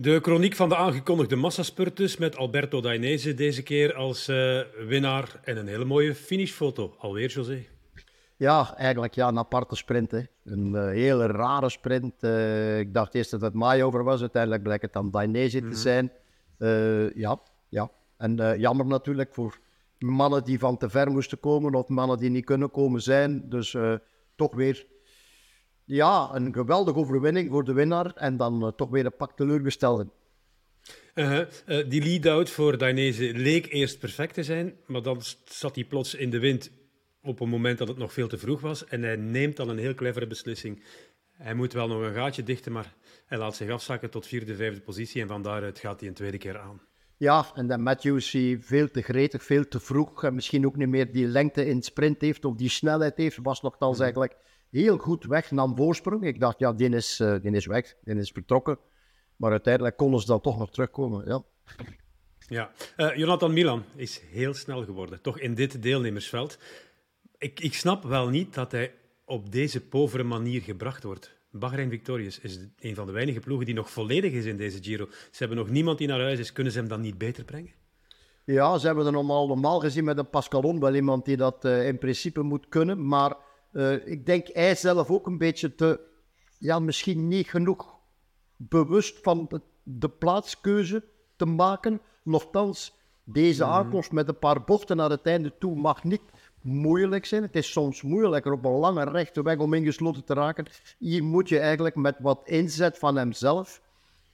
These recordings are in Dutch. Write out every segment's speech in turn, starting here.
De chroniek van de aangekondigde massaspurtus met Alberto Dainese deze keer als uh, winnaar en een hele mooie finishfoto. Alweer, José. Ja, eigenlijk ja, een aparte sprint. Hè. Een uh, hele rare sprint. Uh, ik dacht eerst dat het over was, uiteindelijk blijkt het dan Dainese mm -hmm. te mhm. zijn. ja, ja. En jammer natuurlijk voor mannen die van te ver moesten komen of mannen die niet kunnen komen zijn. Dus toch weer ja, een geweldige overwinning voor de winnaar en dan uh, toch weer een pak teleurgesteld. Uh -huh. uh, die lead-out voor Dainese leek eerst perfect te zijn, maar dan zat hij plots in de wind op een moment dat het nog veel te vroeg was. En hij neemt dan een heel clevere beslissing. Hij moet wel nog een gaatje dichten, maar hij laat zich afzakken tot vierde, vijfde positie en van daaruit gaat hij een tweede keer aan. Ja, en dan Matthews die veel te gretig, veel te vroeg en misschien ook niet meer die lengte in sprint heeft of die snelheid heeft, was nogthans mm. eigenlijk heel goed weg, nam voorsprong. Ik dacht, ja, die is, uh, die is weg, die is vertrokken. Maar uiteindelijk konden ze dan toch nog terugkomen, ja. Ja, uh, Jonathan Milan is heel snel geworden, toch in dit deelnemersveld. Ik, ik snap wel niet dat hij op deze povere manier gebracht wordt. Bahrein Victorious is een van de weinige ploegen die nog volledig is in deze Giro. Ze hebben nog niemand die naar huis is. Kunnen ze hem dan niet beter brengen? Ja, ze hebben er normaal, normaal gezien met een Pascalon wel iemand die dat uh, in principe moet kunnen. Maar uh, ik denk hij zelf ook een beetje te, ja, misschien niet genoeg bewust van de, de plaatskeuze te maken. Nochtans, deze mm. aankomst met een paar bochten naar het einde toe mag niet moeilijk zijn. Het is soms moeilijker op een lange rechte weg om ingesloten te raken. Hier moet je eigenlijk met wat inzet van hemzelf.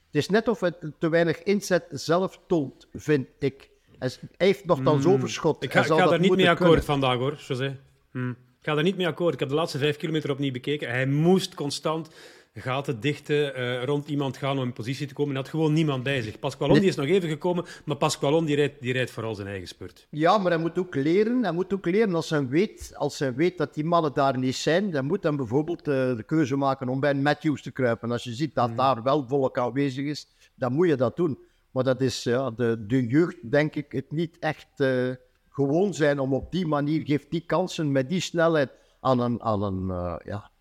Het is net of het te weinig inzet zelf toont, vind ik. Hij heeft nog dan mm. zo verschot. Ik ga, ik ga daar niet mee akkoord vandaag hoor, José. Mm. Ik ga daar niet mee akkoord. Ik heb de laatste vijf kilometer opnieuw bekeken. Hij moest constant gaten dichten, uh, rond iemand gaan om in positie te komen. Hij had gewoon niemand bij zich. Pasqualon is nog even gekomen, maar Pasqualon die rijdt, die rijdt vooral zijn eigen spurt. Ja, maar hij moet ook leren. Hij moet ook leren als hij weet, als hij weet dat die mannen daar niet zijn. Dan moet hij bijvoorbeeld uh, de keuze maken om bij Matthews te kruipen. Als je ziet dat mm. daar wel volk aanwezig is, dan moet je dat doen. Maar dat is ja, de, de jeugd, denk ik, het niet echt... Uh, gewoon zijn om op die manier, geeft die kansen met die snelheid aan een, aan een, uh, ja,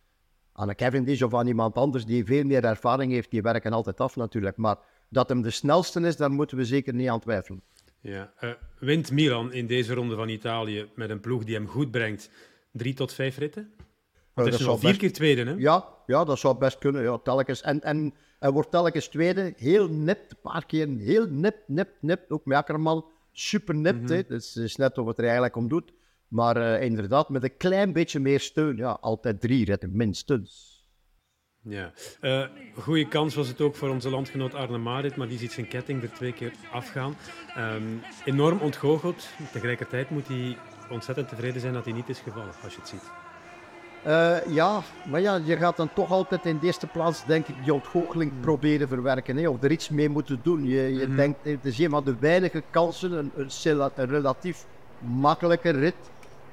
aan een Cavendish of aan iemand anders die veel meer ervaring heeft. Die werken altijd af natuurlijk. Maar dat hem de snelste is, daar moeten we zeker niet aan twijfelen. Ja. Uh, wint Milan in deze ronde van Italië met een ploeg die hem goed brengt drie tot vijf ritten? Want uh, is al vier best... keer tweede, hè? Ja, ja, dat zou best kunnen. Ja, telkens. En, en hij wordt telkens tweede. Heel nipt, een paar keer heel nip, nip, nip. Ook met Akkerman super nipt. Mm -hmm. Dus het is net het er eigenlijk om doet. Maar uh, inderdaad, met een klein beetje meer steun. Ja, altijd drie redden, minstens. Ja, uh, goede kans was het ook voor onze landgenoot Arne Marit, maar die ziet zijn ketting er twee keer afgaan. Um, enorm ontgoocheld. Tegelijkertijd moet hij ontzettend tevreden zijn dat hij niet is gevallen, als je het ziet. Uh, ja, maar ja, je gaat dan toch altijd in de eerste plaats, denk ik, die ontgoocheling mm. proberen verwerken. Hè, of er iets mee moeten doen. Je, je mm -hmm. denkt, het is een van de weinige kansen, een, een, een, relatief makkelijke rit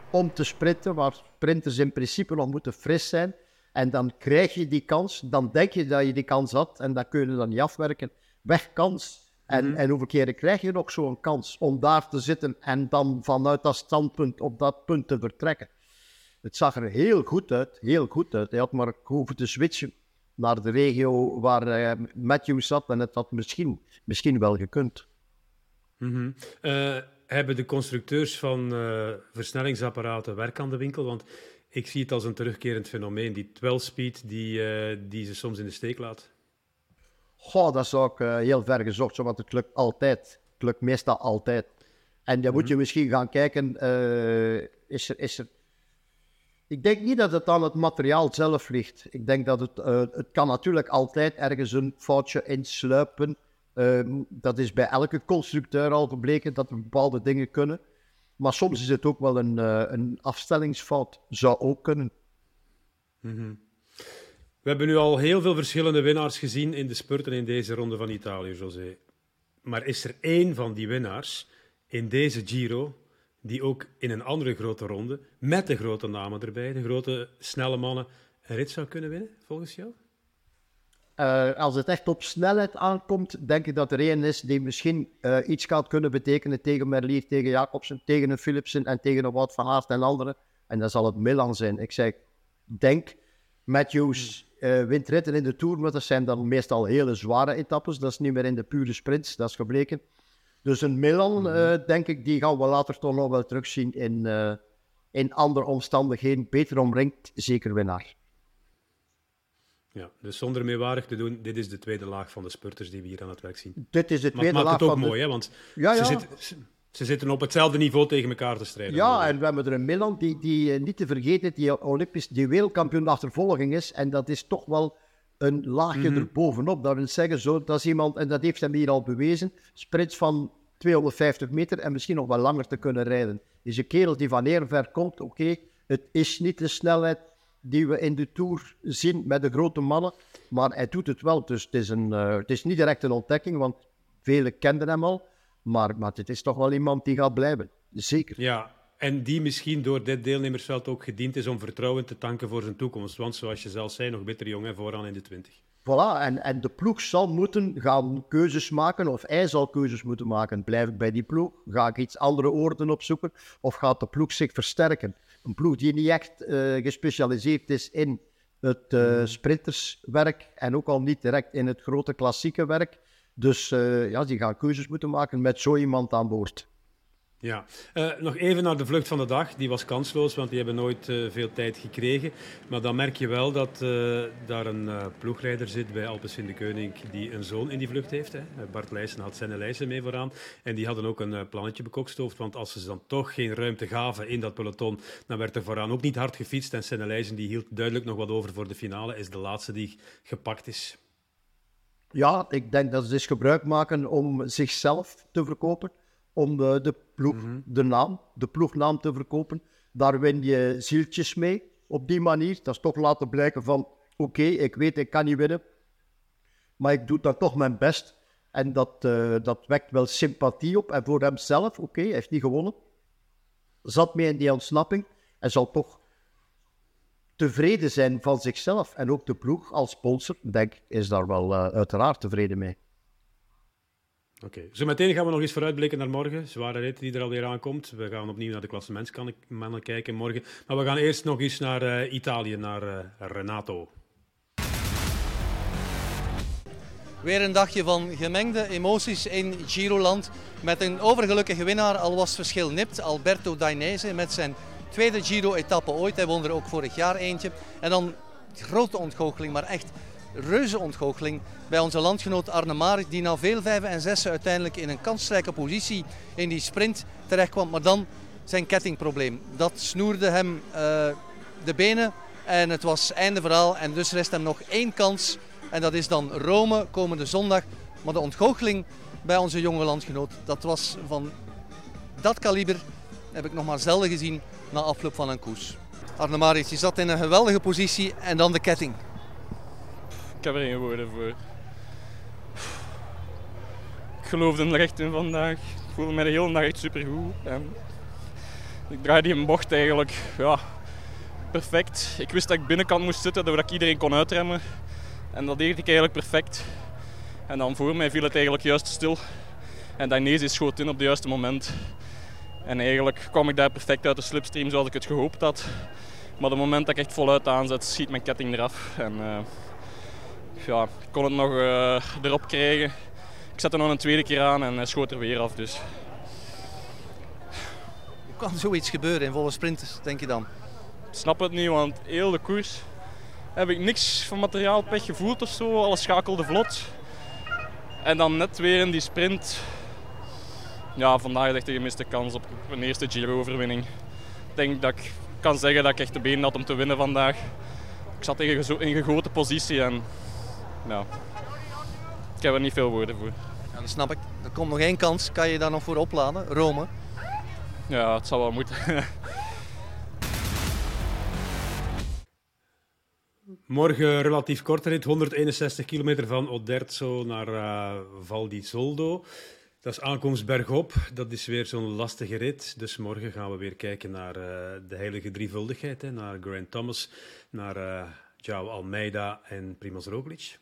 om te sprinten, waar sprinters in principe nog moeten fris zijn. En dan krijg je die kans, dan denk je dat je die kans had en dan kun je dan niet afwerken. Weg kans. En, mm -hmm. en hoeveel keren krijg je nog zo'n kans om daar te zitten en dan vanuit dat standpunt op dat punt te vertrekken? Het zag er heel goed uit, heel goed uit. Hij had maar hoeven te switchen naar de regio waar uh, Matthews zat en het had misschien, misschien wel gekund. Mm -hmm. uh, hebben de constructeurs van uh, versnellingsapparaten werk aan de winkel? Want ik zie het als een terugkerend fenomeen, die 12-speed die, die ze soms in de steek laat. Goh, dat zou ik heel ver gezocht, want het lukt altijd. Het lukt meestal altijd. En dan mm -hmm. moet je misschien gaan kijken, is er... Is er ik denk niet dat het aan het materiaal zelf ligt. Ik denk dat het, uh, het kan natuurlijk altijd ergens een foutje insluipen. Uh, dat is bij elke constructeur al gebleken dat er bepaalde dingen kunnen. Maar soms is het ook wel een, uh, een afstellingsfout. Zou ook kunnen. -hmm. We hebben nu al heel veel verschillende winnaars gezien in de spurten in deze ronde van Italië, José. Maar is er één van die winnaars in deze Giro die ook in een andere grote ronde, met de grote namen erbij, de grote snelle mannen, een rit zou kunnen winnen, volgens jou? Uh, als het echt op snelheid aankomt, denk ik dat er één is die misschien uh, iets gaat kunnen betekenen tegen Merlier, tegen Jacobsen, tegen een Philipsen en tegen een Wout van Aert en anderen. En dan zal het Milan zijn. Ik zeg, denk, Matthews uh, wint ritten in de Tour, maar dat zijn dan meestal hele zware etappes. Dat is niet meer in de pure sprints, dat is gebleken. Dus een Milan, uh, denk ik, die gaan we later toch nog wel terugzien in, uh, in andere omstandigheden. Beter omringd, zeker winnaar. Ja, dus zonder meewarig te doen, dit is de tweede laag van de spurters die we hier aan het werk zien. Dit is de tweede maar laag het maakt het ook mooi, hè? Want ja, ja. Ze, zitten, ze, zitten op hetzelfde niveau tegen elkaar te strijden. Ja, en we hebben er een Milan die, die niet te vergeten, die Olympisch, die wereldkampioen achtervolging is. En dat is toch wel een laagje mm -hmm. erbovenop. Dat wil zeggen, zo, dat is iemand, en dat heeft hem hier al bewezen, sprints van 250 meter en misschien nog wel langer te kunnen rijden. Is een kerel die van heel ver komt, oké, okay, het is niet de snelheid die we in de Tour zien met de grote mannen, maar hij doet het wel. Dus het is, een, uh, het is niet direct een ontdekking, want velen kenden hem al, maar, maar het is toch wel iemand die gaat blijven. Zeker. Ja, en die misschien door dit deelnemersveld ook gediend is om vertrouwen te tanken voor zijn toekomst. Want zoals je zelf zei, nog bitter jong en vooraan in de twintig. Voilà, en, en de ploeg zal moeten gaan keuzes maken, of hij zal keuzes moeten maken. Blijf ik bij die ploeg? Ga ik iets andere oorden opzoeken? Of gaat de ploeg zich versterken? Een ploeg die niet echt uh, gespecialiseerd is in het uh, sprinterswerk en ook al niet direct in het grote klassieke werk. Dus uh, ja, die gaan keuzes moeten maken met zo iemand aan boord. Ja, uh, nog even naar de vlucht van de dag. Die was kansloos, want die hebben nooit uh, veel tijd gekregen. Maar dan merk je wel dat uh, daar een ploegleider zit bij Alpes in de die een zoon in die vlucht heeft. Hè. Bart Leijsen had zijn Leijsen mee vooraan. En die hadden ook een plannetje bekokstoofd, want als ze dan toch geen ruimte gaven in dat peloton, dan werd er vooraan ook niet hard gefietst. En Senne Leijsen die hield duidelijk nog wat over voor de finale, is de laatste die gepakt is. Ja, ik denk dat ze dus gebruik maken om zichzelf te verkopen om de, de ploeg, mm -hmm. de naam, de ploegnaam te verkopen. Daar win je zieltjes mee op die manier. Dat is toch laten blijken van, oké, okay, ik weet ik kan niet winnen, maar ik doe dan toch mijn best. En dat, uh, dat wekt wel sympathie op. En voor hemzelf, oké, okay, hij heeft niet gewonnen. Zat mee in die ontsnapping en zal toch tevreden zijn van zichzelf. En ook de ploeg als sponsor, denk is daar wel uh, uiteraard tevreden mee. Oké, zo meteen gaan we nog eens vooruitblikken naar morgen. Zware rit die er alweer aankomt. We gaan opnieuw naar de klassementsmannen kijken morgen. Maar we gaan eerst nog eens naar uh, Italië, naar uh, Renato. Weer een dagje van gemengde emoties in Giroland. Met een overgelukkige winnaar, al was het verschil nipt. Alberto Dainese met zijn tweede Giro-etappe ooit. Hij won er ook vorig jaar eentje. En dan grote ontgoocheling, maar echt reuze ontgoocheling bij onze landgenoot Arne Marik, die na veel vijven en zessen uiteindelijk in een kansrijke positie in die sprint terechtkwam. Maar dan zijn kettingprobleem. Dat snoerde hem uh, de benen en het was einde verhaal. En dus rest hem nog één kans en dat is dan Rome komende zondag. Maar de ontgoocheling bij onze jonge landgenoot, dat was van dat kaliber, heb ik nog maar zelden gezien na afloop van een koers. Arne Maris, je zat in een geweldige positie en dan de ketting. Ik heb er geen woorden voor. Ik geloofde er echt in vandaag. Ik voelde me de hele dag echt supergoed. En ik draaide die bocht eigenlijk ja, perfect. Ik wist dat ik binnenkant moest zitten, doordat ik iedereen kon uitremmen. En dat deed ik eigenlijk perfect. En dan voor mij viel het eigenlijk juist stil. En Dainese schoot in op het juiste moment. En eigenlijk kwam ik daar perfect uit de slipstream zoals ik het gehoopt had. Maar op het moment dat ik echt voluit aanzet, schiet mijn ketting eraf. En, uh, ja, ik kon het nog uh, erop krijgen. Ik zette nog een tweede keer aan en hij schoot er weer af. Dus. Hoe kan zoiets gebeuren in volle sprinters, denk je dan? Ik snap het niet, want heel de koers heb ik niks van materiaalpech gevoeld of zo. Alles schakelde vlot. En dan net weer in die sprint. Ja, vandaag echt de gemiste kans op een eerste Giro-overwinning. Ik denk dat ik kan zeggen dat ik echt de benen had om te winnen vandaag. Ik zat in een gegoten positie en ja, ik heb er niet veel woorden voor. Ja, dat snap ik. Er komt nog één kans. Kan je daar nog voor opladen? Rome? Ja, het zal wel moeten. Morgen relatief korte rit, 161 kilometer van Oderzo naar uh, Val di Soldo. Dat is aankomst bergop. Dat is weer zo'n lastige rit. Dus morgen gaan we weer kijken naar uh, de heilige drievuldigheid. Hè, naar Grant Thomas, naar uh, João Almeida en Primoz Roglic.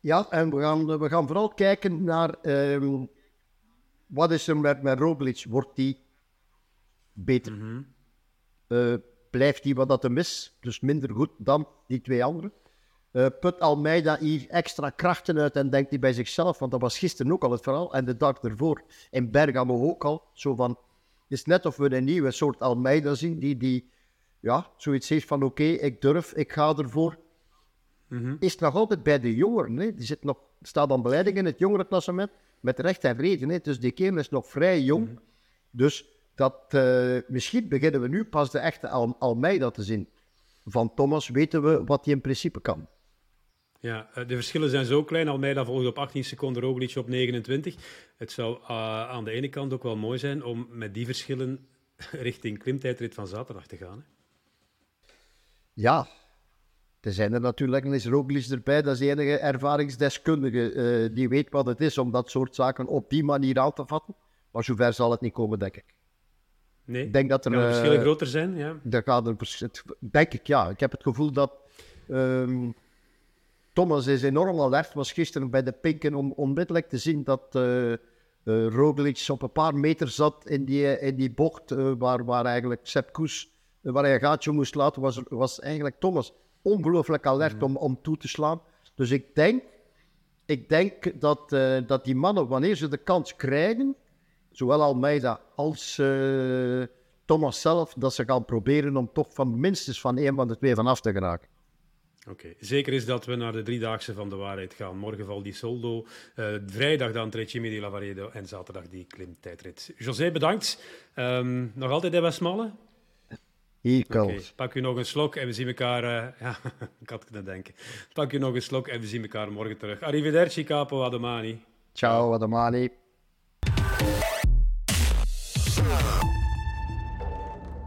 Ja, en we gaan, we gaan vooral kijken naar um, wat is er met, met Roglic. Wordt die beter? Mm -hmm. uh, blijft hij wat dat hem is? Dus minder goed dan die twee anderen. uh, put Almeida hier extra krachten uit en denkt hij bij zichzelf, want dat was gisteren ook al het verhaal, en de dag ervoor in Bergamo ook al, zo van, het is net of we een nieuwe soort Almeida zien, die, die ja, zoiets heeft van, oké, ik durf, ik ga ervoor. Mm Is nog altijd bij de jongeren, hè? die zit nog, staat aan beleiding in het jongerenklassement, met recht en reden, hè? dus die kerel is nog vrij jong, mhm. dus dat, uh, misschien beginnen we nu pas de echte Al Almeida te zien. Van Thomas weten we wat hij in principe kan. Ja, eh, de verschillen zijn zo klein. Almeida volgt op 18 seconden, Roglic op 29. Het zou uh, aan de ene kant ook wel mooi zijn om met die verschillen richting klimtijdrit van zaterdag te gaan. Hè? Ja, er zijn er natuurlijk, en is Roglic erbij, dat is de enige ervaringsdeskundige uh, die weet wat het is om dat soort zaken op die manier aan te vatten. Maar zover zal het niet komen, denk ik. Nee, ik denk dat er, de verschillen groter zijn, ja. Daar gaat er, denk ik, ja. Ik heb het gevoel dat... Um, Thomas is enorm alert, was gisteren bij de Pinken om onmiddellijk te zien dat uh, uh, Roglic op een paar meter zat in die, in die bocht uh, waar, waar eigenlijk Sepp Koes, waar hij een gaatje moest laten, was, was eigenlijk Thomas ongelooflijk alert mm. om, om toe te slaan. Dus ik denk, ik denk dat, dat die mannen, wanneer ze de kans krijgen, zowel Almeida als Thomas zelf, dat ze gaan proberen om toch van minstens van één van de twee vanaf te geraken. Oké, zeker is dat we naar de driedaagse van de waarheid gaan. Morgen valt die Soldo, uh, vrijdag dan Trecime di Lavaredo en zaterdag die klimtijdrit. José, bedankt. Um, nog altijd bij Smalle? Okay, Pak u nog een slok en we zien elkaar... Uh, ja, ik had kunnen denken. Pak u nog een slok en we zien elkaar morgen terug. Arrivederci, capo Adomani. Ciao, Adomani.